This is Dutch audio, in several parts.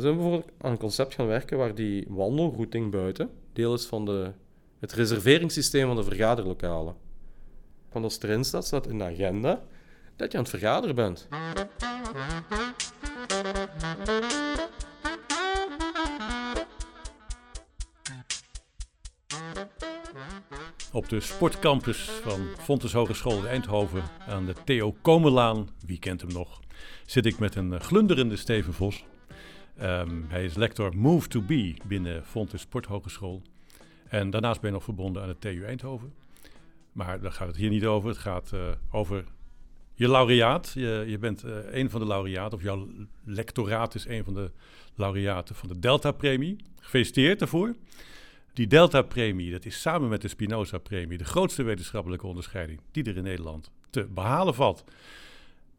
We zijn bijvoorbeeld aan een concept gaan werken waar die wandelrouting buiten deel is van de, het reserveringssysteem van de vergaderlokalen. Want als het erin staat, staat in de agenda dat je aan het vergaderen bent. Op de sportcampus van Fontes Hogeschool in Eindhoven aan de Theo Komelaan, wie kent hem nog, zit ik met een glunderende Steven Vos. Ehm, hij is lector Move to Be binnen Fontes Sporthogeschool. En daarnaast ben je nog verbonden aan de TU Eindhoven. Maar daar gaat het hier niet over. Het gaat uh, over je laureaat. Je, je bent uh, een van de laureaten, of jouw lectoraat is een van de laureaten van de Delta-premie. Gefeliciteerd daarvoor. Die Delta-premie, dat is samen met de Spinoza-premie de grootste wetenschappelijke onderscheiding die er in Nederland te behalen valt.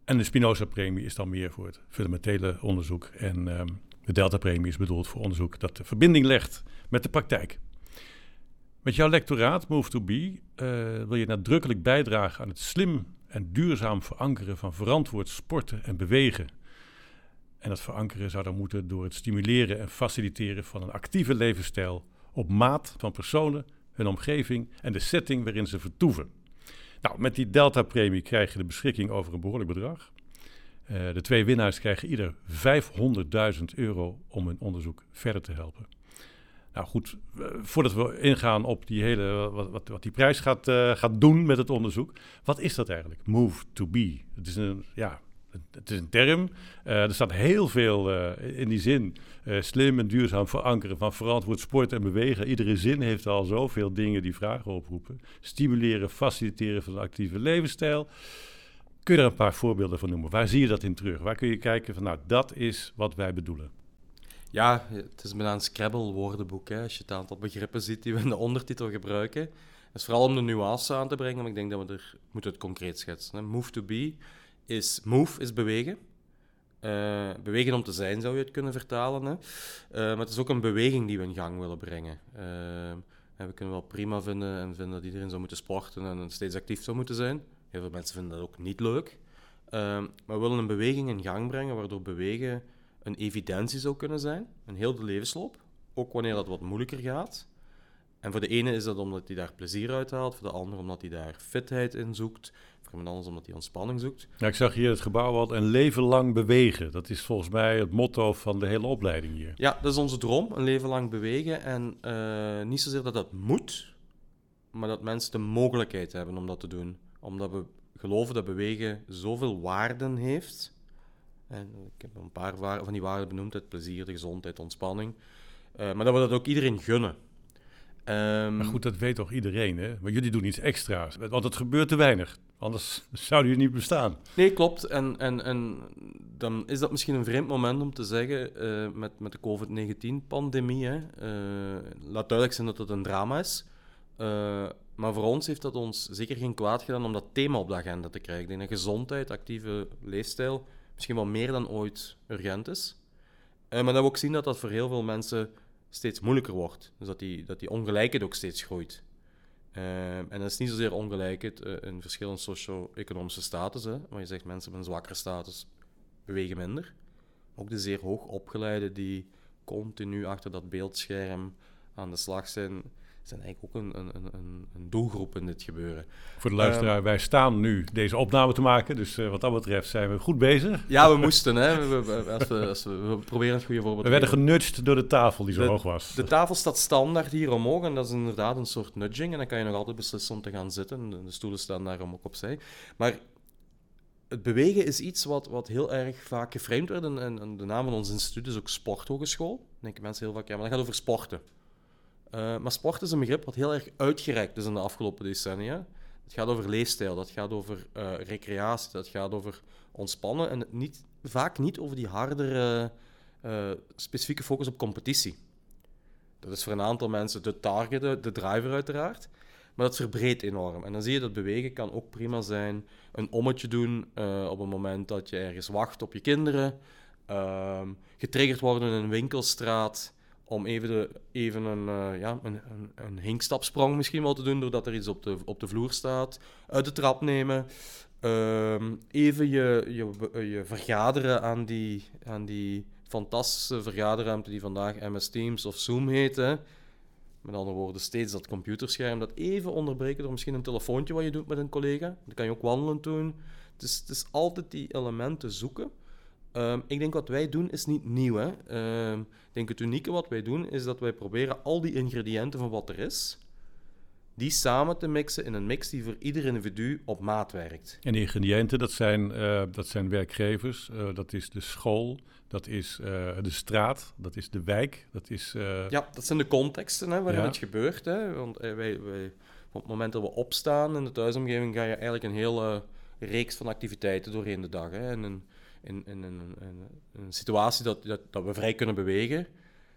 En de Spinoza-premie is dan meer voor het fundamentele onderzoek. En um, de Delta-premie is bedoeld voor onderzoek dat de verbinding legt met de praktijk. Met jouw lectoraat Move to Be uh, wil je nadrukkelijk bijdragen aan het slim en duurzaam verankeren van verantwoord sporten en bewegen. En dat verankeren zou dan moeten door het stimuleren en faciliteren van een actieve levensstijl op maat van personen, hun omgeving en de setting waarin ze vertoeven. Nou, met die Delta-premie krijg je de beschikking over een behoorlijk bedrag. Uh, de twee winnaars krijgen ieder 500.000 euro om hun onderzoek verder te helpen. Nou goed, uh, voordat we ingaan op die hele, wat, wat, wat die prijs gaat, uh, gaat doen met het onderzoek. Wat is dat eigenlijk? Move to be. Het is een, ja, het is een term. Er staat heel veel in die zin. Slim en duurzaam verankeren van verantwoord sport en bewegen. Iedere zin heeft al zoveel dingen die vragen oproepen. Stimuleren, faciliteren van een actieve levensstijl. Kun je er een paar voorbeelden van noemen? Waar zie je dat in terug? Waar kun je kijken van, nou, dat is wat wij bedoelen? Ja, het is bijna een Scrabble-woordenboek. Als je het aantal begrippen ziet die we in de ondertitel gebruiken. Het is vooral om de nuance aan te brengen, maar ik denk dat we er moeten het concreet schetsen. Hè. Move to be is move, is bewegen. Uh, bewegen om te zijn, zou je het kunnen vertalen. Hè. Uh, maar het is ook een beweging die we in gang willen brengen. Uh, we kunnen wel prima vinden en vinden dat iedereen zou moeten sporten en steeds actief zou moeten zijn. Heel veel mensen vinden dat ook niet leuk. maar we willen een beweging in gang brengen waardoor bewegen een evidentie zou kunnen zijn, een heel de levensloop. Ook wanneer dat wat moeilijker gaat. En voor de ene is dat omdat hij daar plezier uit haalt, voor de ander omdat hij daar fitheid in zoekt, voor iemand anders omdat hij ontspanning zoekt. Ja, ik zag hier het gebouw al een leven lang bewegen. Dat is volgens mij het motto van de hele opleiding hier. Ja, dat is onze droom, een leven lang bewegen. En uh, niet zozeer dat dat moet, maar dat mensen de mogelijkheid hebben om dat te doen. Omdat we geloven dat bewegen zoveel waarden heeft. En ik heb een paar van die waarden benoemd, het plezier, de gezondheid, ontspanning. Uh, maar dat we dat ook iedereen gunnen. Um, maar goed, dat weet toch iedereen, hè? Maar jullie doen iets extra's, want het gebeurt te weinig. Anders zouden jullie niet bestaan. Nee, klopt. En, en, en dan is dat misschien een vreemd moment om te zeggen, uh, met, met de COVID-19-pandemie, uh, laat duidelijk zijn dat het een drama is. Uh, maar voor ons heeft dat ons zeker geen kwaad gedaan om dat thema op de agenda te krijgen. Ik denk dat gezondheid, actieve leefstijl misschien wel meer dan ooit urgent is. maar dat we ook zien dat dat voor heel veel mensen steeds moeilijker wordt. Dus dat die, dat die ongelijkheid ook steeds groeit. Uh, en dat is niet zozeer ongelijkheid in verschillende socio-economische status. Hè, waar je zegt mensen met een zwakkere status bewegen minder. Ook de zeer hoog opgeleide die continu achter dat beeldscherm aan de slag zijn zijn eigenlijk ook een, een, een, een doelgroep in dit gebeuren. Voor de luisteraar, um, wij staan nu deze opname te maken, dus uh, wat dat betreft zijn we goed bezig. Ja, we moesten, hè. We, we, als we, als we, we, proberen het goede voorbeeld We werden genudged door de tafel die zo de, hoog was. De tafel staat standaard hier omhoog en dat is inderdaad een soort nudging en dan kan je nog altijd beslissen om te gaan zitten. De stoelen staan daarom ook opzij. Maar het bewegen is iets wat, wat heel erg vaak geframed wordt. En, en de naam van ons instituut is ook Sporthogeschool. Dan denken mensen heel vaak, ja, maar dat gaat over sporten. Uh, maar sport is een begrip wat heel erg uitgereikt is in de afgelopen decennia. Het gaat over leefstijl, dat gaat over uh, recreatie, dat gaat over ontspannen en niet, vaak niet over die hardere, uh, specifieke focus op competitie. Dat is voor een aantal mensen de target, de, de driver uiteraard, maar dat verbreedt enorm. En dan zie je dat bewegen kan ook prima zijn, een ommetje doen op een moment dat je ergens wacht op je kinderen, ehm, getriggerd worden in een winkelstraat om even, even een, uh, ja, een, een, een, hinkstapsprong misschien wel te doen, doordat er iets op de, op de vloer staat. Uit de trap nemen. Uh, even je, je, je vergaderen aan die, aan die fantastische vergaderruimte die vandaag MS Teams of Zoom heet. Met andere woorden, steeds dat computerscherm, dat even onderbreken door misschien een telefoontje wat je doet met een collega. Dat kan je ook wandelend doen. Het is altijd die elementen zoeken. Ehm, ik denk wat wij doen is niet nieuw. Hè. Ehm, ik denk het unieke wat wij doen is dat wij proberen al die ingrediënten van wat er is, die samen te mixen in een mix die voor ieder individu op maat werkt. En die ingrediënten, dat zijn, uh, dat zijn werkgevers, uh, dat is de school, dat is uh, de straat, dat is de wijk, dat is... Ja, dat zijn de contexten hè, waarin ja. het gebeurt. Hè. Want wij, wij, op het moment dat we opstaan in de thuisomgeving, ga je eigenlijk een hele reeks van activiteiten doorheen de dag. Hè. En een, in, in, in, in, een situatie dat, dat, dat we vrij kunnen bewegen,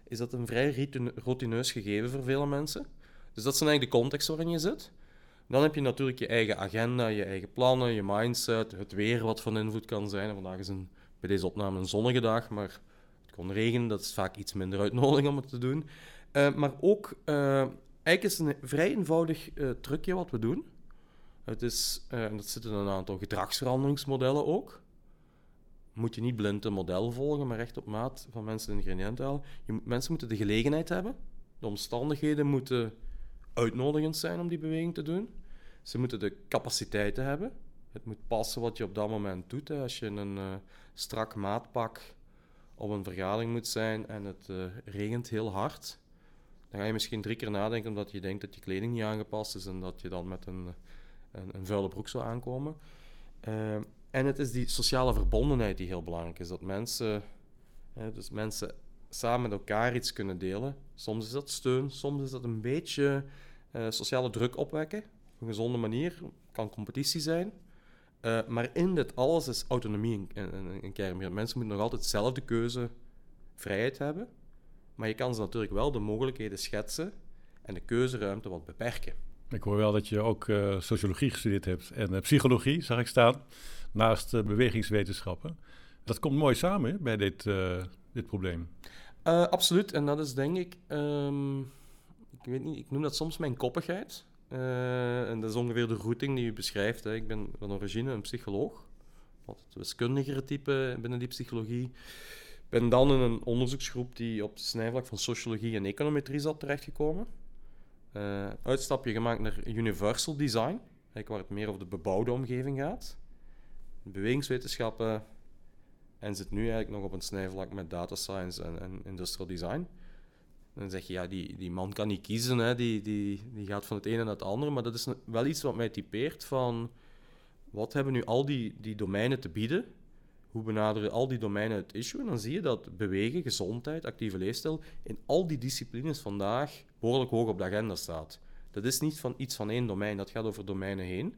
is dat een vrij routineus gegeven voor vele mensen. Dus dat zijn eigenlijk de context waarin je zit. Dan heb je natuurlijk je eigen agenda, je eigen plannen, je mindset, het weer wat van invloed kan zijn. vandaag is een, bij deze opname een zonnige dag, maar het kon regenen, dat is vaak iets minder uitnodiging om het te doen. Uh, maar ook, uh, eigenlijk is het een vrij eenvoudig uh, trucje wat we doen. Het is, en dat zitten een aantal gedragsveranderingsmodellen ook moet je niet blind een model volgen, maar recht op maat van mensen de ingrediënten. Je, mensen moeten de gelegenheid hebben. De omstandigheden moeten uitnodigend zijn om die beweging te doen. Ze moeten de capaciteiten hebben. Het moet passen wat je op dat moment doet. Als je een uh, strak maatpak op een vergadering moet zijn en het uh, regent heel hard, dan ga je misschien drie keer nadenken omdat je denkt dat je kleding niet aangepast is en dat je dan met een, een, een vuile broek zou aankomen. Uh, en het is die sociale verbondenheid die heel belangrijk is. Dat mensen, hè, dus mensen samen met elkaar iets kunnen delen. Soms is dat steun, soms is dat een beetje uh, sociale druk opwekken. Op een gezonde manier. kan competitie zijn. Uh, maar in dit alles is autonomie een, een, een. Mensen moeten nog altijd zelf de keuze, vrijheid hebben. Maar je kan ze natuurlijk wel de mogelijkheden schetsen en de keuzeruimte wat beperken. Ik hoor wel dat je ook uh, sociologie gestudeerd hebt en psychologie, zag ik staan naast uh, bewegingswetenschappen. Dat komt mooi samen bij dit, uh, dit probleem. Uh, absoluut, en dat is denk ik, um, ik weet niet, ik noem dat soms mijn koppigheid. en dat is ongeveer de routing die u beschrijft. Hè. Ik ben van origine een psycholoog, wat het wiskundigere type binnen die psychologie. Ik ben dan in een onderzoeksgroep die op het snijvlak van sociologie en econometrie zat terechtgekomen. uitstapje gemaakt naar universal design, waar het meer over de bebouwde omgeving gaat bewegingswetenschappen en zit nu eigenlijk nog op een snijvlak met data science en, en industrial design. Dan zeg je, ja, die, die man kan niet kiezen, hè. Die, die, die gaat van het ene naar het andere. Maar dat is wel iets wat mij typeert van... Wat hebben nu al die, die domeinen te bieden? Hoe benaderen al die domeinen het issue? En dan zie je dat bewegen, gezondheid, actieve leefstijl... in al die disciplines vandaag behoorlijk hoog op de agenda staat. Dat is niet van iets van één domein, dat gaat over domeinen heen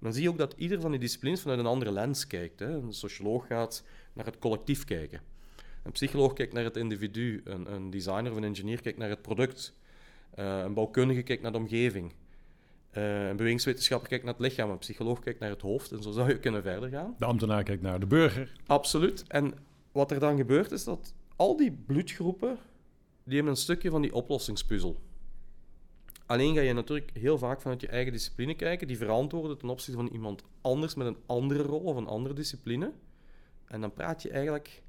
dan zie je ook dat ieder van die disciplines vanuit een andere lens kijkt. Hè. Een socioloog gaat naar het collectief kijken. Een psycholoog kijkt naar het individu. Een, een designer of een engineer kijkt naar het product. Uh, een bouwkundige kijkt naar de omgeving. Uh, een bewegingswetenschapper kijkt naar het lichaam. Een psycholoog kijkt naar het hoofd. En zo zou je kunnen verder gaan. De ambtenaar kijkt naar de burger. Absoluut. En wat er dan gebeurt is dat al die bloedgroepen... die hebben een stukje van die oplossingspuzzel. Alleen ga je natuurlijk heel vaak vanuit je eigen discipline kijken, die verantwoorden ten opzichte van iemand anders met een andere rol of een andere discipline. En dan praat je eigenlijk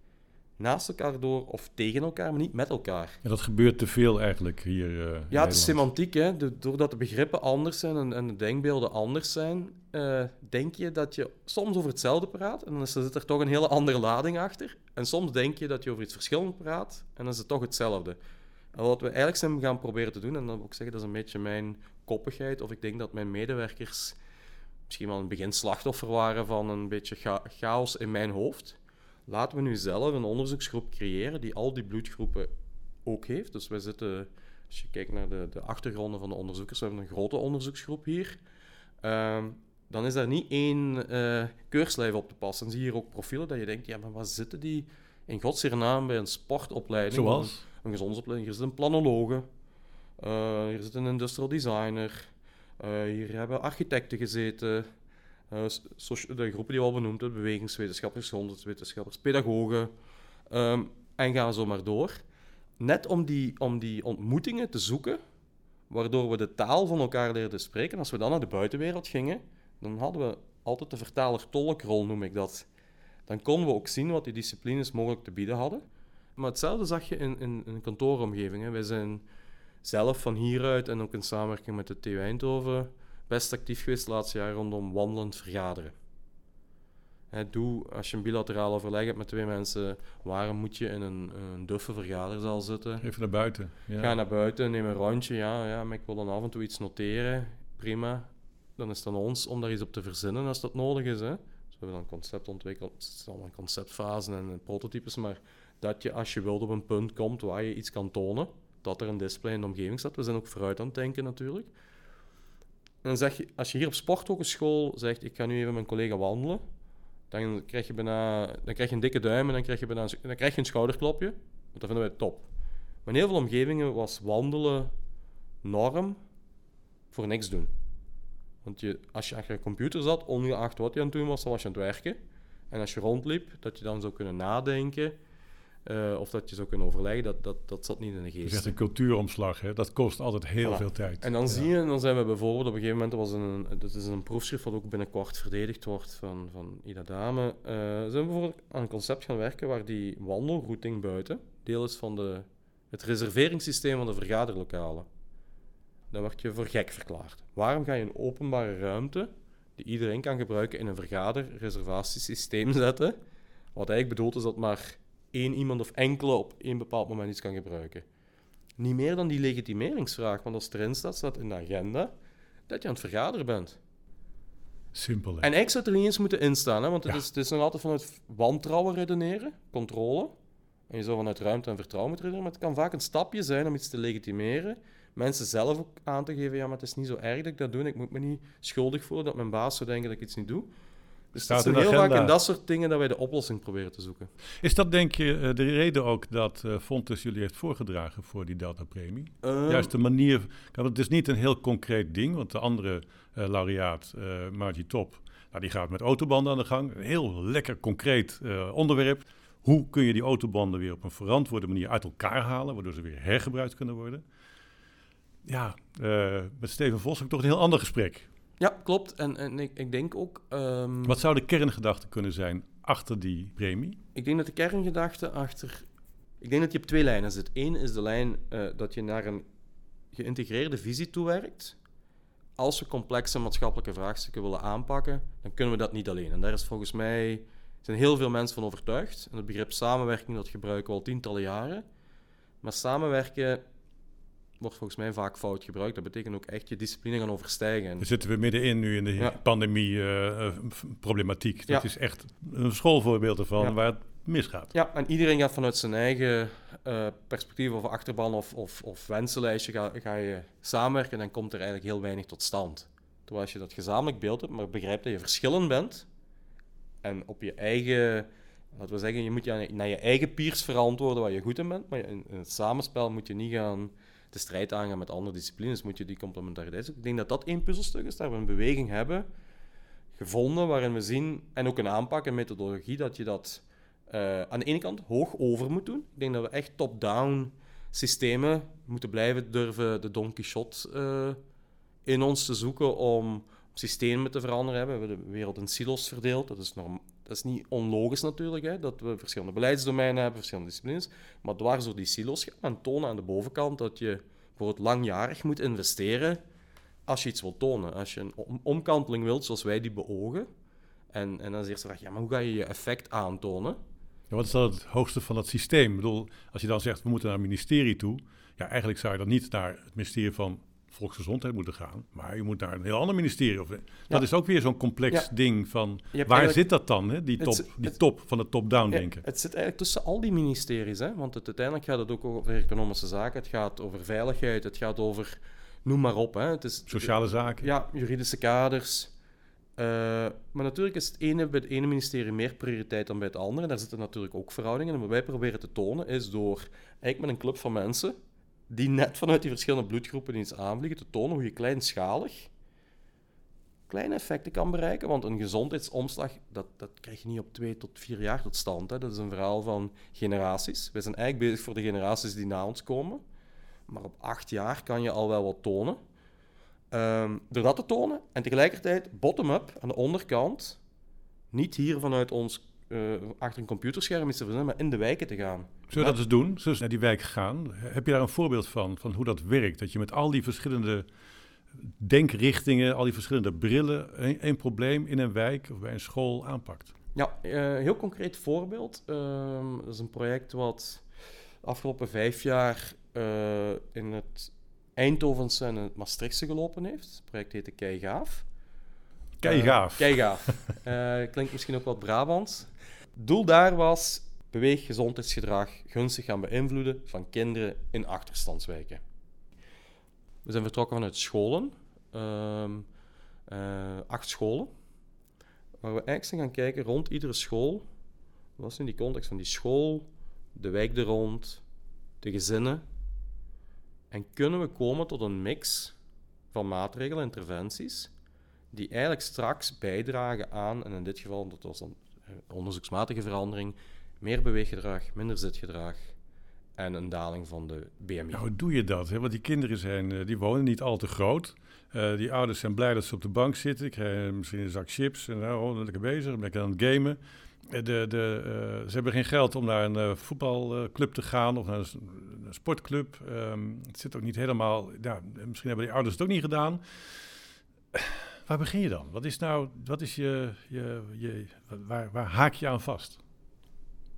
naast elkaar door of tegen elkaar, maar niet met elkaar. Ja, dat gebeurt te veel eigenlijk hier. Uh, ja, het is semantiek. Hè? doordat de begrippen anders zijn en, en de denkbeelden anders zijn, uh, denk je dat je soms over hetzelfde praat en dan zit er toch een hele andere lading achter. En soms denk je dat je over iets verschillend praat en dan is het toch hetzelfde. Wat we eigenlijk zijn gaan proberen te doen, en dan wil ik zeggen, dat is een beetje mijn koppigheid, of ik denk dat mijn medewerkers misschien wel in het begin slachtoffer waren van een beetje chaos in mijn hoofd. Laten we nu zelf een onderzoeksgroep creëren die al die bloedgroepen ook heeft. Dus wij zitten, als je kijkt naar de, de achtergronden van de onderzoekers, we hebben een grote onderzoeksgroep hier. Uh, dan is daar niet één uh, keurslijf op te passen. Dan zie je hier ook profielen dat je denkt, ja, maar waar zitten die in godsnaam bij een sportopleiding? Zoals? een gezondheidsopleiding. Hier zit een planologe. Uh, hier zit een industrial designer. Uh, hier hebben architecten gezeten. Uh, de groepen die we al benoemd hebben, bewegingswetenschappers, gezondheidswetenschappers, pedagogen. Um, en gaan zo maar door. Net om die, om die ontmoetingen te zoeken, waardoor we de taal van elkaar leerden spreken. Als we dan naar de buitenwereld gingen, dan hadden we altijd de vertaler-tolkrol, noem ik dat. Dan konden we ook zien wat die disciplines mogelijk te bieden hadden. Maar hetzelfde zag je in, in, in een kantooromgeving. Hè. Wij zijn zelf van hieruit en ook in samenwerking met de TU Eindhoven best actief geweest de laatste jaren rondom wandelend vergaderen. Hè, doe, als je een bilateraal overleg hebt met twee mensen, waarom moet je in een, een duffe vergaderzaal zitten? Even naar buiten. Ja. Ga naar buiten, neem een rondje. Ja, ja, maar ik wil dan af en toe iets noteren. Prima. Dan is het aan ons om daar iets op te verzinnen als dat nodig is. Hè. We hebben dan concept ontwikkeld. Het is allemaal conceptfase en prototypes. Maar dat je als je wilt op een punt komt waar je iets kan tonen, dat er een display in de omgeving staat. We zijn ook vooruit aan het denken natuurlijk. En zeg je, als je hier op sporthogeschool zegt, ik ga nu even mijn collega wandelen, dan krijg je bijna, dan krijg je een dikke duim en dan krijg je, bijna, dan krijg je een schouderklopje. Want dat vinden wij top. Maar in heel veel omgevingen was wandelen norm voor niks doen. Want je, als je achter je computer zat, ongeacht wat je aan het doen was, dan was je aan het werken. En als je rondliep, dat je dan zou kunnen nadenken, eh, of dat je zou kunnen overleggen, dat, dat, dat zat niet in de geest. zegt een cultuuromslag, hè? dat kost altijd heel Voilà. veel tijd. En dan Ja. zie je, en dan zijn we bijvoorbeeld op een gegeven moment, was een, dat is een proefschrift wat ook binnenkort verdedigd wordt van, van Ida Dame, eh, zijn we bijvoorbeeld aan een concept gaan werken waar die wandelrouting buiten deel is van de, het reserveringssysteem van de vergaderlokalen. Dan word je voor gek verklaard. Waarom ga je een openbare ruimte die iedereen kan gebruiken in een vergaderreservatiesysteem zetten, wat eigenlijk bedoeld is dat maar één iemand of enkele op één bepaald moment iets kan gebruiken? Niet meer dan die legitimeringsvraag, want als erin staat, staat in de agenda dat je aan het vergaderen bent. Simpel. hè? En ik zou het er niet eens moeten instaan, hè, want het, Ja. is, het is nog altijd vanuit wantrouwen redeneren, controle. En je zou vanuit ruimte en vertrouwen moeten redeneren, maar het kan vaak een stapje zijn om iets te legitimeren. Mensen zelf ook aan te geven, ja, maar het is niet zo erg dat ik dat doe. Ik moet me niet schuldig voelen dat mijn baas zou denken dat ik iets niet doe. Dus Staat het is in de heel vaak in dat soort dingen dat wij de oplossing proberen te zoeken. Is dat denk je eh, de reden ook dat eh Fontes jullie heeft voorgedragen voor die Delta-premie? Ehm, Juist de manier, het is niet een heel concreet ding, want de andere eh, laureaat, eh Margie Top, nou, die gaat met autobanden aan de gang. Een heel lekker concreet eh, onderwerp. Hoe kun je die autobanden weer op een verantwoorde manier uit elkaar halen, waardoor ze weer hergebruikt kunnen worden? Ja, eh, met Steven Vos heb ik toch een heel ander gesprek. Ja, klopt. En, en ik, ik denk ook... ehm, Wat zou de kerngedachte kunnen zijn achter die premie? Ik denk dat de kerngedachte achter. Ik denk dat je op twee lijnen zit. Eén is de lijn eh, dat je naar een geïntegreerde visie toewerkt. Als we complexe maatschappelijke vraagstukken willen aanpakken, dan kunnen we dat niet alleen. En daar is volgens mij zijn heel veel mensen van overtuigd. En het begrip samenwerking dat gebruiken we al tientallen jaren. Maar samenwerken wordt volgens mij vaak fout gebruikt. Dat betekent ook echt je discipline gaan overstijgen. En Daar zitten we middenin nu in de Ja. pandemie-problematiek. Dat Ja. is echt een schoolvoorbeeld ervan Ja. waar het misgaat. Ja, en iedereen gaat vanuit zijn eigen eh, perspectief of achterban of, of, of wensenlijstje ga, ga je samenwerken en dan komt er eigenlijk heel weinig tot stand. Terwijl als je dat gezamenlijk beeld hebt, maar begrijpt dat je verschillend bent en op je eigen, laten we zeggen, je moet je naar je eigen peers verantwoorden waar je goed in bent, maar in, in het samenspel moet je niet gaan de strijd aangaan met andere disciplines, moet je die complementariteit. Ik denk dat dat één puzzelstuk is, dat we een beweging hebben gevonden waarin we zien, en ook een aanpak, een methodologie, dat je dat eh, aan de ene kant hoog over moet doen. Ik denk dat we echt top-down systemen moeten blijven durven de Don Quixote eh, in ons te zoeken om systemen te veranderen. We hebben de wereld in silos verdeeld. Dat is, norm dat is niet onlogisch natuurlijk, hè, dat we verschillende beleidsdomeinen hebben, verschillende disciplines. Maar dwars door die silos gaan en tonen aan de bovenkant dat je bijvoorbeeld langjarig moet investeren als je iets wilt tonen. Als je een om- omkanteling wilt zoals wij die beogen. En, en dan is de eerste vraag, ja, maar hoe ga je je effect aantonen? Ja, wat is dan het hoogste van dat systeem? Ik bedoel, als je dan zegt, we moeten naar het ministerie toe. Ja, eigenlijk zou je dan niet naar het ministerie van Volksgezondheid moeten gaan. Maar je moet naar een heel ander ministerie. Of, dat Ja. is ook weer zo'n complex Ja. ding van, waar zit dat dan? Hè? Die, top, die het- top van het top-down Ja, denken. het zit eigenlijk tussen al die ministeries, hè? want het, uiteindelijk gaat het ook over economische zaken, het gaat over veiligheid, het gaat over, noem maar op. Hè? Het is, Sociale zaken. Ja, juridische kaders. Eh, maar natuurlijk is het ene bij het ene ministerie meer prioriteit dan bij het andere. Daar zitten natuurlijk ook verhoudingen. En wat wij proberen te tonen is door eigenlijk met een club van mensen die net vanuit die verschillende bloedgroepen iets aanvliegen, te tonen hoe je kleinschalig kleine effecten kan bereiken. Want een gezondheidsomslag, dat, dat krijg je niet op twee tot vier jaar tot stand. Hè. Dat is een verhaal van generaties. Wij zijn eigenlijk bezig voor de generaties die na ons komen. Maar op acht jaar kan je al wel wat tonen. Ehm, door dat te tonen en tegelijkertijd bottom-up aan de onderkant, niet hier vanuit ons uh, achter een computerscherm is te verzinnen, maar in de wijken te gaan. Zullen we dat eens doen? Zullen we naar die wijk gaan? Heb je daar een voorbeeld van, van hoe dat werkt? Dat je met al die verschillende denkrichtingen, al die verschillende brillen, één probleem in een wijk of bij een school aanpakt? Ja, uh, heel concreet voorbeeld. Uh, dat is een project wat de afgelopen vijf jaar uh, in het Eindhovense en het Maastrichtse gelopen heeft. Het project heette Keigaaf. Keigaaf. Uh, Keigaaf. klinkt misschien ook wat Brabants. Doel daar was beweeggezondheidsgedrag gunstig gaan beïnvloeden van kinderen in achterstandswijken. We zijn vertrokken vanuit scholen, ehm, acht scholen waar we eigenlijk zijn gaan kijken rond iedere school. Wat is in die context van die school, de wijk er rond, de gezinnen. En kunnen we komen tot een mix van maatregelen en interventies die eigenlijk straks bijdragen aan, en in dit geval, dat was dan onderzoeksmatige verandering, meer beweeggedrag, minder zitgedrag en een daling van de BMI. Nou, hoe doe je dat? Hè? Want die kinderen zijn, eh, die wonen niet al te groot. Uh, die ouders zijn blij dat ze op de bank zitten. Krijgen misschien een zak chips en nou, oh, lekker bezig, lekker aan het gamen. Eh, de, de, ze hebben geen geld om naar een voetbalclub te gaan of naar een, sportclub. Um, het zit ook niet helemaal. Misschien hebben die ouders het ook niet gedaan. Waar begin je dan? Wat is nou, wat is je, je, je waar, waar haak je aan vast?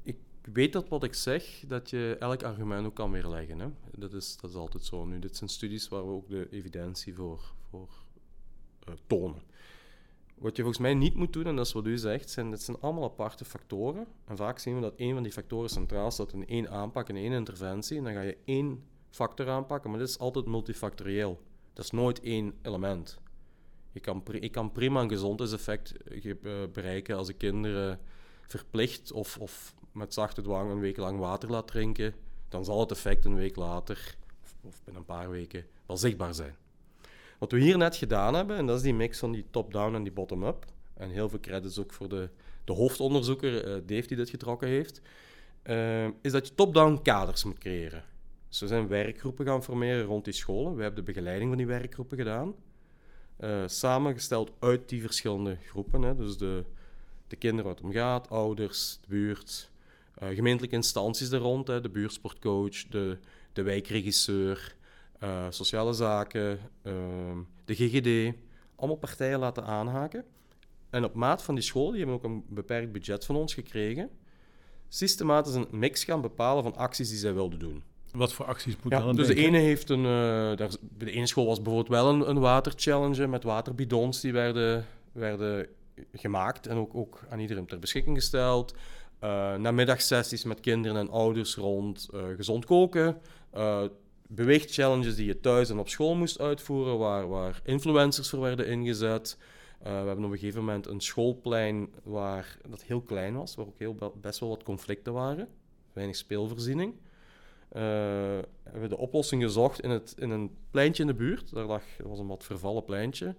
ik weet dat wat ik zeg, dat je elk argument ook kan weerleggen. Hè? Dat, is, dat is altijd zo. Nu, dit zijn studies waar we ook de evidentie voor, voor uh, tonen. Wat je volgens mij niet moet doen, en dat is wat u zegt, zijn, dat zijn allemaal aparte factoren. En vaak zien we dat één van die factoren centraal staat in één aanpak, in één interventie. En dan ga je één factor aanpakken, maar dit is altijd multifactorieel. Dat is nooit één element. Je kan, ik kan prima een gezondheidseffect eh, bereiken als ik kinderen verplicht of, of met zachte dwang een week lang water laat drinken, dan zal het effect een week later of, binnen een paar weken wel zichtbaar zijn. Wat we hier net gedaan hebben, en dat is die mix van die top-down en die bottom-up, en heel veel credits ook voor de, de hoofdonderzoeker, uh, Dave, die dit getrokken heeft, is dat je top-down kaders moet creëren. Dus we zijn werkgroepen gaan formeren rond die scholen. We hebben de begeleiding van die werkgroepen gedaan. Uh, samengesteld uit die verschillende groepen. Hè. Dus de, de kinderen waar het om gaat, ouders, de buurt, uh, gemeentelijke instanties er rond, hè, de buurtsportcoach, de, de wijkregisseur, uh, sociale zaken, uh, de GGD, allemaal partijen laten aanhaken. En op maat van die school, die hebben ook een beperkt budget van ons gekregen, systematisch een mix gaan bepalen van acties die zij wilden doen. Wat voor acties moet ja, dan Dus de ene heeft een... Uh, daar, bij de ene school was bijvoorbeeld wel een, een waterchallenge met waterbidons die werden, werden gemaakt en ook, ook aan iedereen ter beschikking gesteld. Uh, namiddagsessies met kinderen en ouders rond uh, gezond koken. Uh, beweegchallenges die je thuis en op school moest uitvoeren, waar, waar influencers voor werden ingezet. we hebben op een gegeven moment een schoolplein waar dat heel klein was, waar ook heel, best wel wat conflicten waren. Weinig speelvoorziening. We hebben de oplossing gezocht in, het, in een pleintje in de buurt. Daar lag, dat was een wat vervallen pleintje. Dat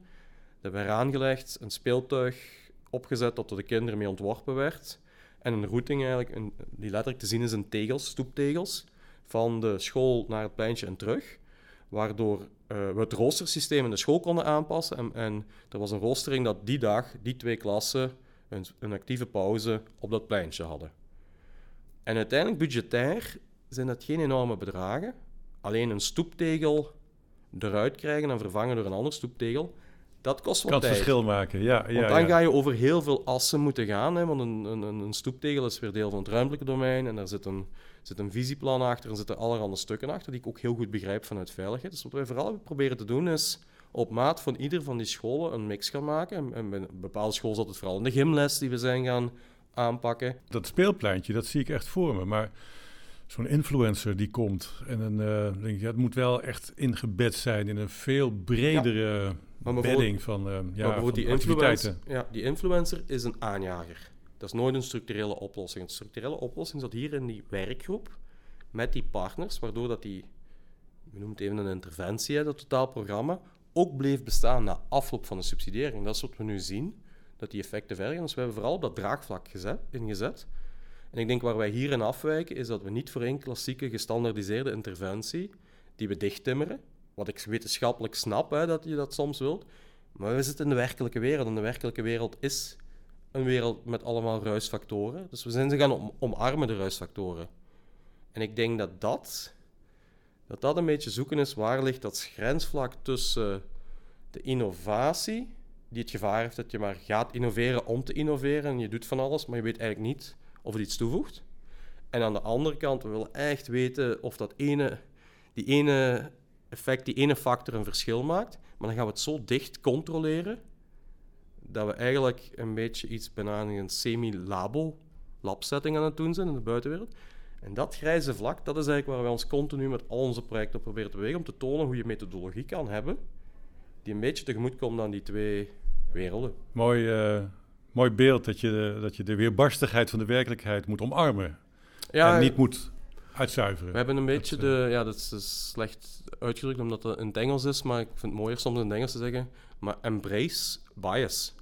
hebben we aangelegd, een speeltuig opgezet dat door de kinderen mee ontworpen werd. En een routing eigenlijk, een, die letterlijk te zien is in tegels, stoeptegels, van de school naar het pleintje en terug. Waardoor uh, we het roostersysteem in de school konden aanpassen. En, en, er was een roostering dat die dag, die twee klassen, een, een actieve pauze op dat pleintje hadden. En uiteindelijk budgetair zijn dat geen enorme bedragen. Alleen een stoeptegel eruit krijgen en vervangen door een ander stoeptegel dat kost wat kan tijd. verschil maken, ja. ja want dan ga je over heel veel assen moeten gaan. Hè, want een, een, een stoeptegel is weer deel van het ruimtelijke domein. En daar zit een, zit een visieplan achter en zitten allerhande stukken achter, die ik ook heel goed begrijp vanuit veiligheid. Dus wat wij vooral proberen te doen is op maat van ieder van die scholen een mix gaan maken. En, en bij een bepaalde school zat het vooral in de gymles die we zijn gaan aanpakken. Dat speelpleintje, dat zie ik echt voor me. Maar zo'n influencer die komt en een, uh, denk je, het moet wel echt ingebed zijn in een veel bredere bedding van, uh, ja, maar bijvoorbeeld die influencer, ja, die influencer is een aanjager. Dat is nooit een structurele oplossing. Een structurele oplossing zat hier in die werkgroep met die partners, waardoor dat die, we noemen het even een interventie, dat totaalprogramma, ook bleef bestaan na afloop van de subsidiëring. Dat is wat we nu zien, dat die effecten vergen. Dus we hebben vooral op dat draagvlak gezet, ingezet. En ik denk waar wij hierin afwijken, is dat we niet voor één klassieke gestandardiseerde interventie, die we dichttimmeren, wat ik wetenschappelijk snap, hè, dat je dat soms wilt. Maar we zitten in de werkelijke wereld en de werkelijke wereld is een wereld met allemaal ruisfactoren. Dus we zijn ze gaan om, omarmen, de ruisfactoren. En ik denk dat dat, dat dat een beetje zoeken is waar ligt dat grensvlak tussen de innovatie, die het gevaar heeft dat je maar gaat innoveren om te innoveren en je doet van alles, maar je weet eigenlijk niet of het iets toevoegt. En aan de andere kant, we willen echt weten of dat ene, die ene effect, die ene factor een verschil maakt. Maar dan gaan we het zo dicht controleren dat we eigenlijk een beetje iets bijna een semi-labo labsetting aan het doen zijn in de buitenwereld. En dat grijze vlak, dat is eigenlijk waar we ons continu met al onze projecten op proberen te bewegen, om te tonen hoe je methodologie kan hebben die een beetje tegemoet komt aan die twee werelden. Mooi, uh, mooi beeld dat je, dat je de weerbarstigheid van de werkelijkheid moet omarmen. Ja, en niet moet uitzuiveren. We hebben een beetje de, ja, dat is, slecht uitgedrukt omdat het in het Engels is, maar ik vind het mooier soms in het Engels te zeggen, maar embrace bias.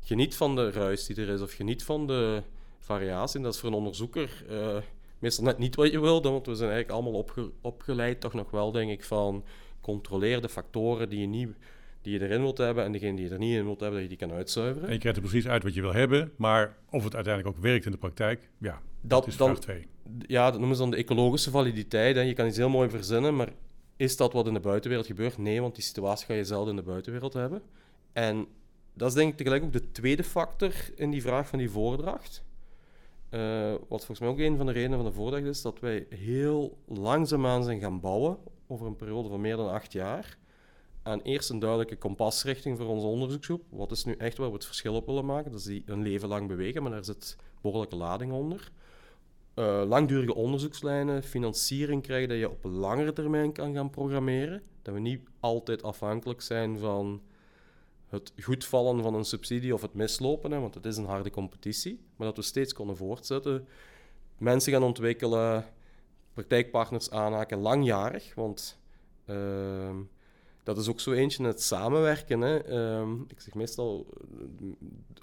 Geniet van de ruis die er is, of geniet van de variatie. dat is voor een onderzoeker uh, meestal net niet wat je wil, want we zijn eigenlijk allemaal opgeleid, toch nog wel, denk ik, van controleer de factoren die je, niet, die je erin wilt hebben en degene die je er niet in wilt hebben, dat je die kan uitzuiveren. En je krijgt er precies uit wat je wil hebben, maar of het uiteindelijk ook werkt in de praktijk, ja, dat, is vraag twee. Ja, dat noemen ze dan de ecologische validiteit. En je kan iets heel mooi verzinnen, maar is dat wat in de buitenwereld gebeurt? Nee, want die situatie ga je zelden in de buitenwereld hebben. En dat is denk ik tegelijk ook de tweede factor in die vraag van die voordracht. Uh, wat volgens mij ook een van de redenen van de voordracht is, dat wij heel langzaamaan zijn gaan bouwen over een periode van meer dan acht jaar aan eerst een duidelijke kompasrichting voor onze onderzoeksgroep. Wat is nu echt waar we het verschil op willen maken? Dat is die een leven lang bewegen, maar daar zit behoorlijke lading onder. Uh, langdurige onderzoekslijnen, financiering krijgen dat je op langere termijn kan gaan programmeren. Dat we niet altijd afhankelijk zijn van het goedvallen van een subsidie of het mislopen, hè, want het is een harde competitie. Maar dat we steeds konden voortzetten. Mensen gaan ontwikkelen, praktijkpartners aanhaken, langjarig. Want uh, dat is ook zo eentje, het samenwerken. Hè. Uh, ik zeg meestal,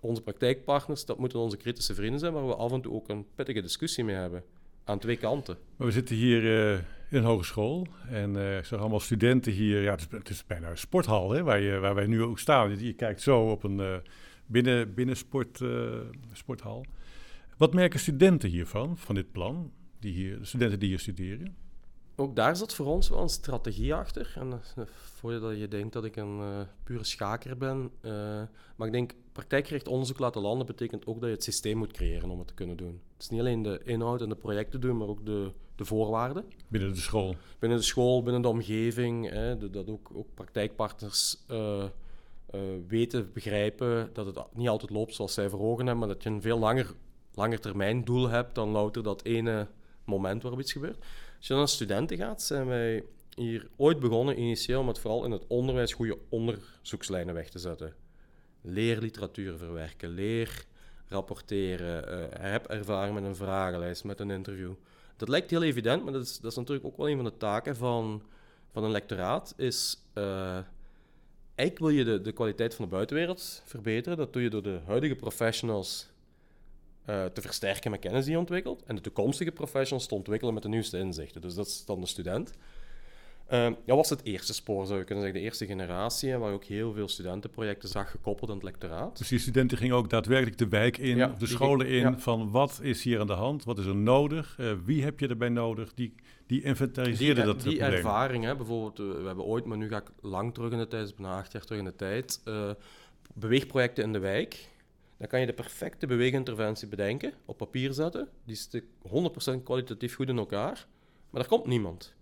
onze praktijkpartners, dat moeten onze kritische vrienden zijn, waar we af en toe ook een pittige discussie mee hebben. Aan twee kanten. We zitten hier uh, in een hogeschool en uh, ik zag allemaal studenten hier. Ja, het is, bijna een sporthal hè, waar, je, waar wij nu ook staan. Je, kijkt zo op een uh, binnen, binnensport, sporthal. Wat merken studenten hiervan, van dit plan? die hier, de studenten die hier studeren? Ook daar zat voor ons wel een strategie achter. En uh, voordat je denkt dat ik een uh, pure schaker ben. Uh, maar ik denk, praktijkgericht onderzoek laten landen betekent ook dat je het systeem moet creëren om het te kunnen doen. Het is niet alleen de inhoud en de projecten doen, maar ook de, de voorwaarden. Binnen de school? Binnen de school, binnen de omgeving. Hè, dat ook, ook praktijkpartners weten, begrijpen dat het niet altijd loopt zoals zij voor ogen hebben, maar dat je een veel langer, langer termijn doel hebt dan louter dat ene moment waarop iets gebeurt. Als je dan naar studenten gaat, zijn wij hier ooit begonnen, initieel, met vooral in het onderwijs goede onderzoekslijnen weg te zetten. Leer literatuur verwerken, leer rapporteren, uh, heb ervaring met een vragenlijst, met een interview. Dat lijkt heel evident, maar dat is, dat is natuurlijk ook wel een van de taken van, van een lectoraat, is... Uh, eigenlijk wil je de, de kwaliteit van de buitenwereld verbeteren. Dat doe je door de huidige professionals uh, te versterken met kennis die je ontwikkelt. En de toekomstige professionals te ontwikkelen met de nieuwste inzichten. Dus dat is dan de student. Uh, dat was het eerste spoor, zou je kunnen zeggen, de eerste generatie, waar ook heel veel studentenprojecten zag gekoppeld aan het lectoraat. Dus die studenten gingen ook daadwerkelijk de wijk in, ja, de scholen in, van wat is hier aan de hand, wat is er nodig, uh, wie heb je erbij nodig, die, die inventariseerden dat Die ervaring, hè, bijvoorbeeld, we hebben ooit, maar nu ga ik lang terug in de tijd, bijna acht jaar terug in de tijd, beweegprojecten in de wijk, dan kan je de perfecte beweeginterventie bedenken, op papier zetten. Die is 100% kwalitatief goed in elkaar, maar daar komt niemand.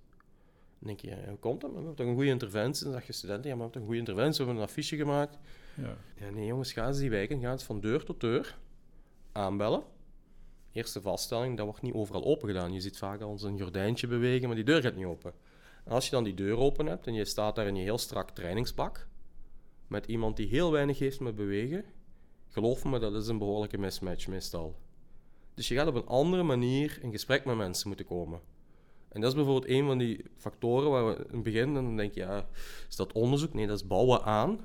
Dan denk je, hoe komt dat? We hebben toch een goede interventie? Dan zeg je studenten, ja, maar we hebben toch een goede interventie, we hebben een affiche gemaakt. Ja. ja nee jongens, gaan ze die wijken, gaan ze van deur tot deur aanbellen. Eerste vaststelling, dat wordt niet overal open gedaan. Je ziet vaak al een gordijntje bewegen, maar die deur gaat niet open. En als je dan die deur open hebt en je staat daar in je heel strak trainingspak, met iemand die heel weinig heeft met bewegen, Geloof me, dat is een behoorlijke mismatch meestal. Dus je gaat op een andere manier in gesprek met mensen moeten komen. En dat is bijvoorbeeld een van die factoren waar we in het begin, dan denk je, ja, is dat onderzoek? Nee, dat is bouwen aan.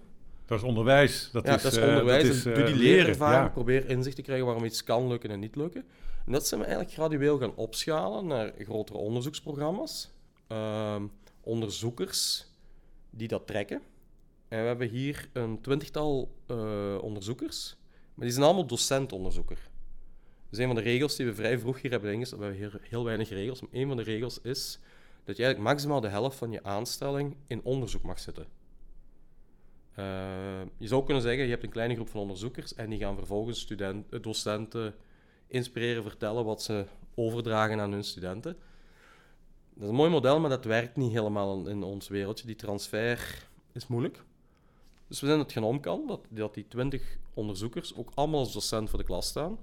Dat is onderwijs. Dat, ja, is, dat is onderwijs. Uh, dat is, doe die uh, leerervaring, probeer inzicht te krijgen waarom iets kan lukken en niet lukken. En dat zijn we eigenlijk gradueel gaan opschalen naar grotere onderzoeksprogramma's. Uh, onderzoekers die dat trekken. En we hebben hier een twintigtal uh, onderzoekers, Maar die zijn allemaal docentonderzoeker. Dus een van de regels die we vrij vroeg hier hebben ingesteld, we hebben heel, heel weinig regels, maar een van de regels is dat je eigenlijk maximaal de helft van je aanstelling in onderzoek mag zitten. Uh, je zou kunnen zeggen, je hebt een kleine groep van onderzoekers en die gaan vervolgens studenten, docenten inspireren, vertellen wat ze overdragen aan hun studenten. Dat is een mooi model, maar dat werkt niet helemaal in ons wereldje. Die transfer is moeilijk. Dus we zijn het gaan omkan, dat, dat die 20 onderzoekers ook allemaal als docent voor de klas staan.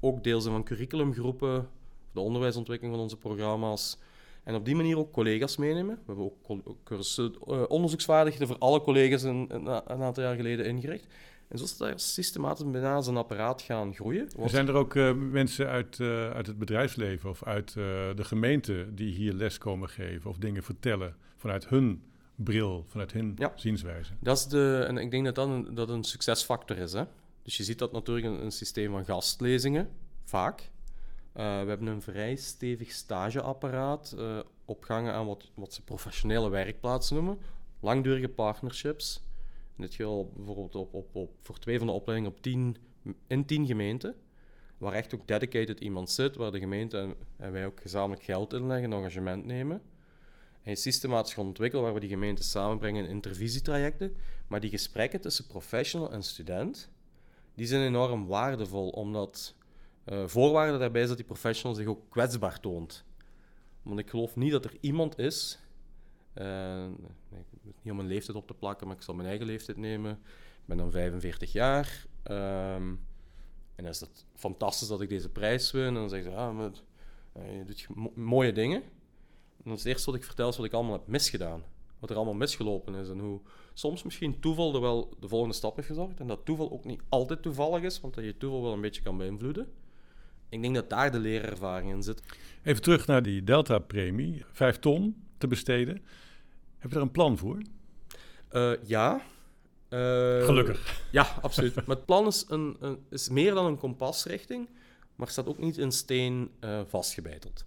Ook deel zijn van curriculumgroepen, de onderwijsontwikkeling van onze programma's. En op die manier ook collega's meenemen. We hebben ook cursussen, uh, onderzoeksvaardigheden voor alle collega's een, een, een, aantal jaar geleden ingericht. En zo is daar systematisch bijna zijn apparaat gaan groeien. Er zijn er ook uh, mensen uit, uh, uit het bedrijfsleven of uit de gemeente die hier les komen geven of dingen vertellen vanuit hun bril, vanuit hun ja. zienswijze. Dat is de, en ik denk dat dat een, dat een succesfactor is. Hè? Dus je ziet dat natuurlijk in een systeem van gastlezingen, vaak. Uh, we hebben een vrij stevig stageapparaat uh, opgangen aan wat, wat ze professionele werkplaatsen noemen. Langdurige partnerships. In dit geval bijvoorbeeld op, op, op, voor twee van de opleidingen op tien, in tien gemeenten. Waar echt ook dedicated iemand zit, waar de gemeente en, en wij ook gezamenlijk geld inleggen, engagement nemen. Systematisch gaan ontwikkelen waar we die gemeenten samenbrengen in intervisietrajecten. Maar die gesprekken tussen professional en student, die zijn enorm waardevol, omdat uh, voorwaarde daarbij is dat die professional zich ook kwetsbaar toont. Want ik geloof niet dat er iemand is, uh, nee, niet om mijn leeftijd op te plakken, maar ik zal mijn eigen leeftijd nemen. Ik ben dan 45 jaar. Um, en dan is het fantastisch dat ik deze prijs win. En dan zeggen ze, ah, uh, je doet mooie dingen. En is het eerste wat ik vertel, is wat ik allemaal heb misgedaan. Wat er allemaal misgelopen is. En hoe soms misschien toeval er wel de volgende stap heeft gezorgd. En dat toeval ook niet altijd toevallig is, want dat je toeval wel een beetje kan beïnvloeden. Ik denk dat daar de leerervaring in zit. Even terug naar die Delta-premie. Vijf ton te besteden. Heb je er een plan voor? Uh, ja. Uh, Gelukkig. Ja, absoluut. maar het plan is, een, een, is meer dan een kompasrichting, maar staat ook niet in steen uh, vastgebeiteld.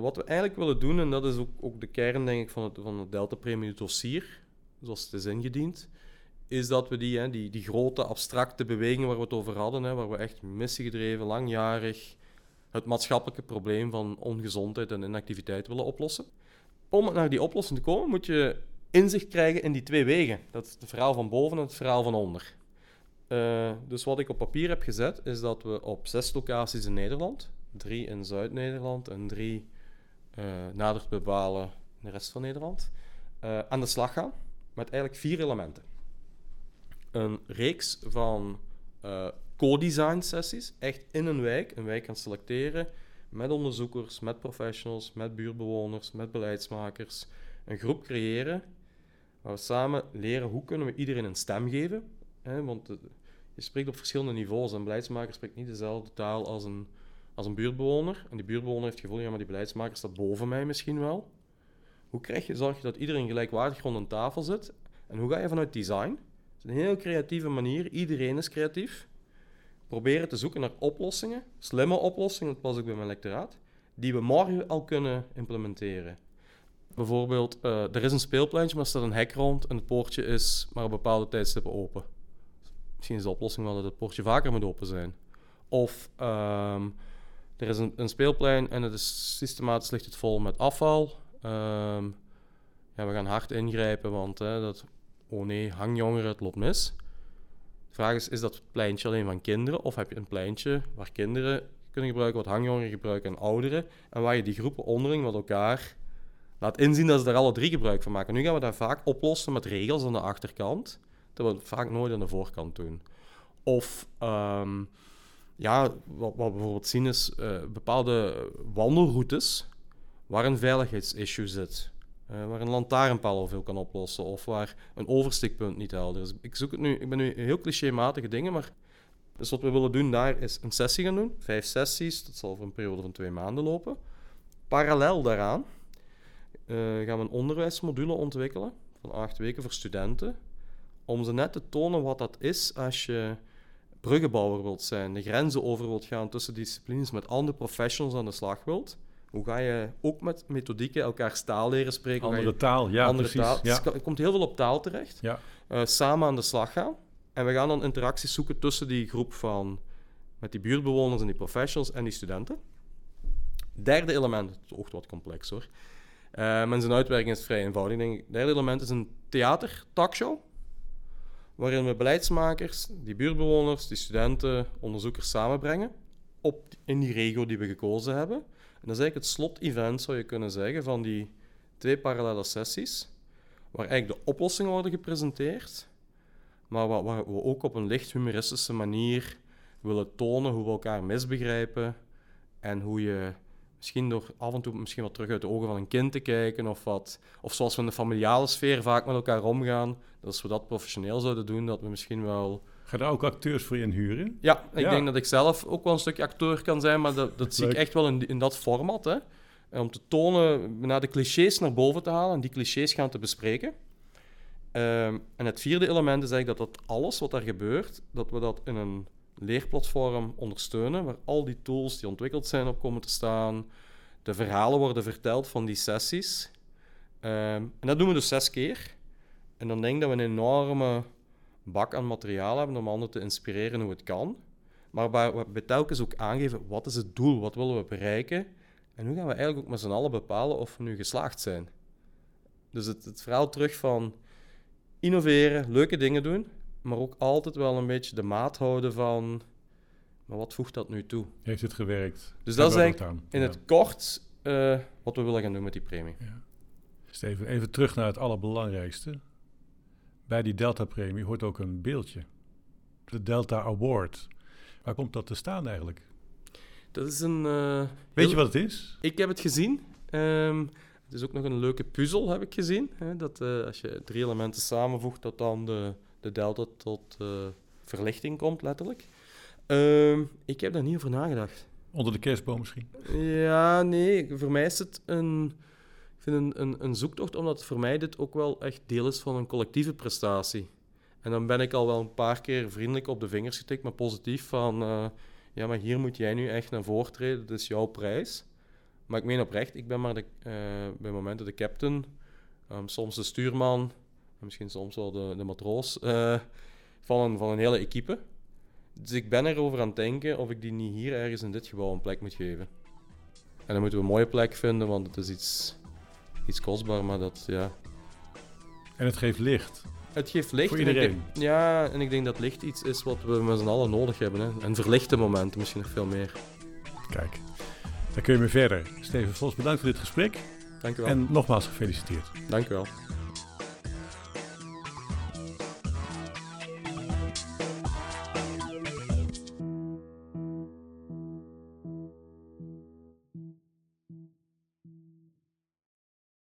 Wat we eigenlijk willen doen, en dat is ook, ook de kern denk ik, van het, van het Delta-premie dossier, zoals het is ingediend, is dat we die, hè, die, die grote abstracte bewegingen waar we het over hadden, hè, waar we echt missiegedreven, langjarig het maatschappelijke probleem van ongezondheid en inactiviteit willen oplossen. Om naar die oplossing te komen, moet je inzicht krijgen in die twee wegen. Dat is het verhaal van boven en het verhaal van onder. Uh, dus wat ik op papier heb gezet, is dat we op zes locaties in Nederland, drie in Zuid-Nederland en drie uh, nader bepalen in de rest van Nederland, uh, aan de slag gaan met eigenlijk vier elementen een reeks van uh, co-design sessies, echt in een wijk, een wijk gaan selecteren met onderzoekers, met professionals, met buurtbewoners, met beleidsmakers, een groep creëren waar we samen leren hoe kunnen we iedereen een stem geven. Hè, want je spreekt op verschillende niveaus. Een beleidsmaker spreekt niet dezelfde taal als een, als een buurtbewoner. En die buurtbewoner heeft het gevoel, ja, maar die beleidsmaker staat boven mij misschien wel. Hoe krijg je, zorg je dat iedereen gelijkwaardig rond een tafel zit? En hoe ga je vanuit design een heel creatieve manier. Iedereen is creatief. Proberen te zoeken naar oplossingen, slimme oplossingen, dat pas ik bij mijn lectoraat, die we morgen al kunnen implementeren. Bijvoorbeeld, uh, er is een speelpleintje, maar er staat een hek rond en het poortje is maar op bepaalde tijdstippen open. Misschien is de oplossing wel dat het poortje vaker moet open zijn. Of um, er is een, speelplein en het is systematisch ligt het vol met afval. Um, ja, we gaan hard ingrijpen, want hè, dat oh nee, hangjongeren, het loopt mis. De vraag is, is dat pleintje alleen van kinderen? Of heb je een pleintje waar kinderen kunnen gebruiken, wat hangjongeren gebruiken en ouderen? En waar je die groepen onderling met elkaar laat inzien dat ze daar alle drie gebruik van maken. Nu gaan we dat vaak oplossen met regels aan de achterkant, terwijl we het vaak nooit aan de voorkant doen. Of... Um, ja, wat, we bijvoorbeeld zien is uh, bepaalde wandelroutes waar een veiligheidsissue zit. Uh, waar een lantaarnpaal al veel kan oplossen of waar een overstikpunt niet helder is. Ik, zoek het nu, ik ben nu heel clichématige dingen, maar dus wat we willen doen daar is een sessie gaan doen. Vijf sessies, dat zal voor een periode van twee maanden lopen. Parallel daaraan uh, gaan we een onderwijsmodule ontwikkelen van acht weken voor studenten. Om ze net te tonen wat dat is als je bruggenbouwer wilt zijn, de grenzen over wilt gaan tussen disciplines, met andere professionals aan de slag wilt. Hoe ga je ook met methodieken elkaar taal leren spreken? Andere taal, ja, andere precies. Taal. Ja. Dus er komt heel veel op taal terecht. Ja. Uh, samen aan de slag gaan. En we gaan dan interacties zoeken tussen die groep van, met die buurtbewoners en die professionals en die studenten. Derde element, het oogt wat complex hoor. Uh, maar zijn uitwerking is vrij eenvoudig. Denk ik. Derde element is een theater-talkshow. Waarin we beleidsmakers, die buurtbewoners, die studenten, onderzoekers samenbrengen. Op, in die regio die we gekozen hebben. En dat is eigenlijk het slot-event, zou je kunnen zeggen, van die twee parallele sessies. Waar eigenlijk de oplossingen worden gepresenteerd. Maar waar, waar we ook op een licht humoristische manier willen tonen hoe we elkaar misbegrijpen. En hoe je misschien door af en toe misschien wat terug uit de ogen van een kind te kijken, of, wat, of zoals we in de familiale sfeer vaak met elkaar omgaan, dat als we dat professioneel zouden doen, dat we misschien wel... Ga daar ook acteurs voor inhuren? Ja, ik denk dat ik zelf ook wel een stukje acteur kan zijn, maar dat, dat zie ik echt wel in, in dat format. Hè. Om te tonen, naar de clichés naar boven te halen en die clichés gaan te bespreken. Um, en het vierde element is eigenlijk dat dat alles wat daar gebeurt, dat we dat in een leerplatform ondersteunen, waar al die tools die ontwikkeld zijn op komen te staan. De verhalen worden verteld van die sessies. Um, en dat doen we dus zes keer. En dan denk ik dat we een enorme bak aan materiaal hebben om anderen te inspireren hoe het kan. Maar waar we telkens ook aangeven, wat is het doel, wat willen we bereiken? En hoe gaan we eigenlijk ook met z'n allen bepalen of we nu geslaagd zijn? Dus het, het verhaal terug van innoveren, leuke dingen doen, maar ook altijd wel een beetje de maat houden van, maar wat voegt dat nu toe? Heeft het gewerkt? Dus dat is eigenlijk in het kort uh, wat we willen gaan doen met die premie. Ja. Steven, even terug naar het allerbelangrijkste. Bij die Delta-premie hoort ook een beeldje. De Delta Award. Waar komt dat te staan eigenlijk? Dat is een... Uh, Weet je wat het is? Ik heb het gezien. Um, het is ook nog een leuke puzzel, heb ik gezien. Hè? Dat uh, als je drie elementen samenvoegt, dat dan de de delta tot uh, verlichting komt, letterlijk. Uh, ik heb daar niet over nagedacht. Onder de kerstboom misschien? Ja, nee. Voor mij is het een, ik vind een, een, een zoektocht, omdat voor mij dit ook wel echt deel is van een collectieve prestatie. En dan ben ik al wel een paar keer vriendelijk op de vingers getikt, maar positief van... Uh, ja, maar hier moet jij nu echt naar voren treden, dat is jouw prijs. Maar ik meen oprecht, ik ben maar de, uh, bij momenten de captain, um, soms de stuurman, misschien soms wel de, de matroos, uh, van, een, van een hele equipe. Dus ik ben erover aan het denken of ik die niet hier ergens in dit gebouw een plek moet geven. En dan moeten we een mooie plek vinden, want het is iets, iets kostbaar, maar dat, ja... En het geeft licht. Het geeft licht. Voor iedereen. ja, en ik denk dat licht iets is wat we met z'n allen nodig hebben. Hè. En verlichte momenten misschien nog veel meer. Kijk, daar kun je mee verder. Steven Vos, bedankt voor dit gesprek. Dank u wel. En nogmaals gefeliciteerd. Dank u wel.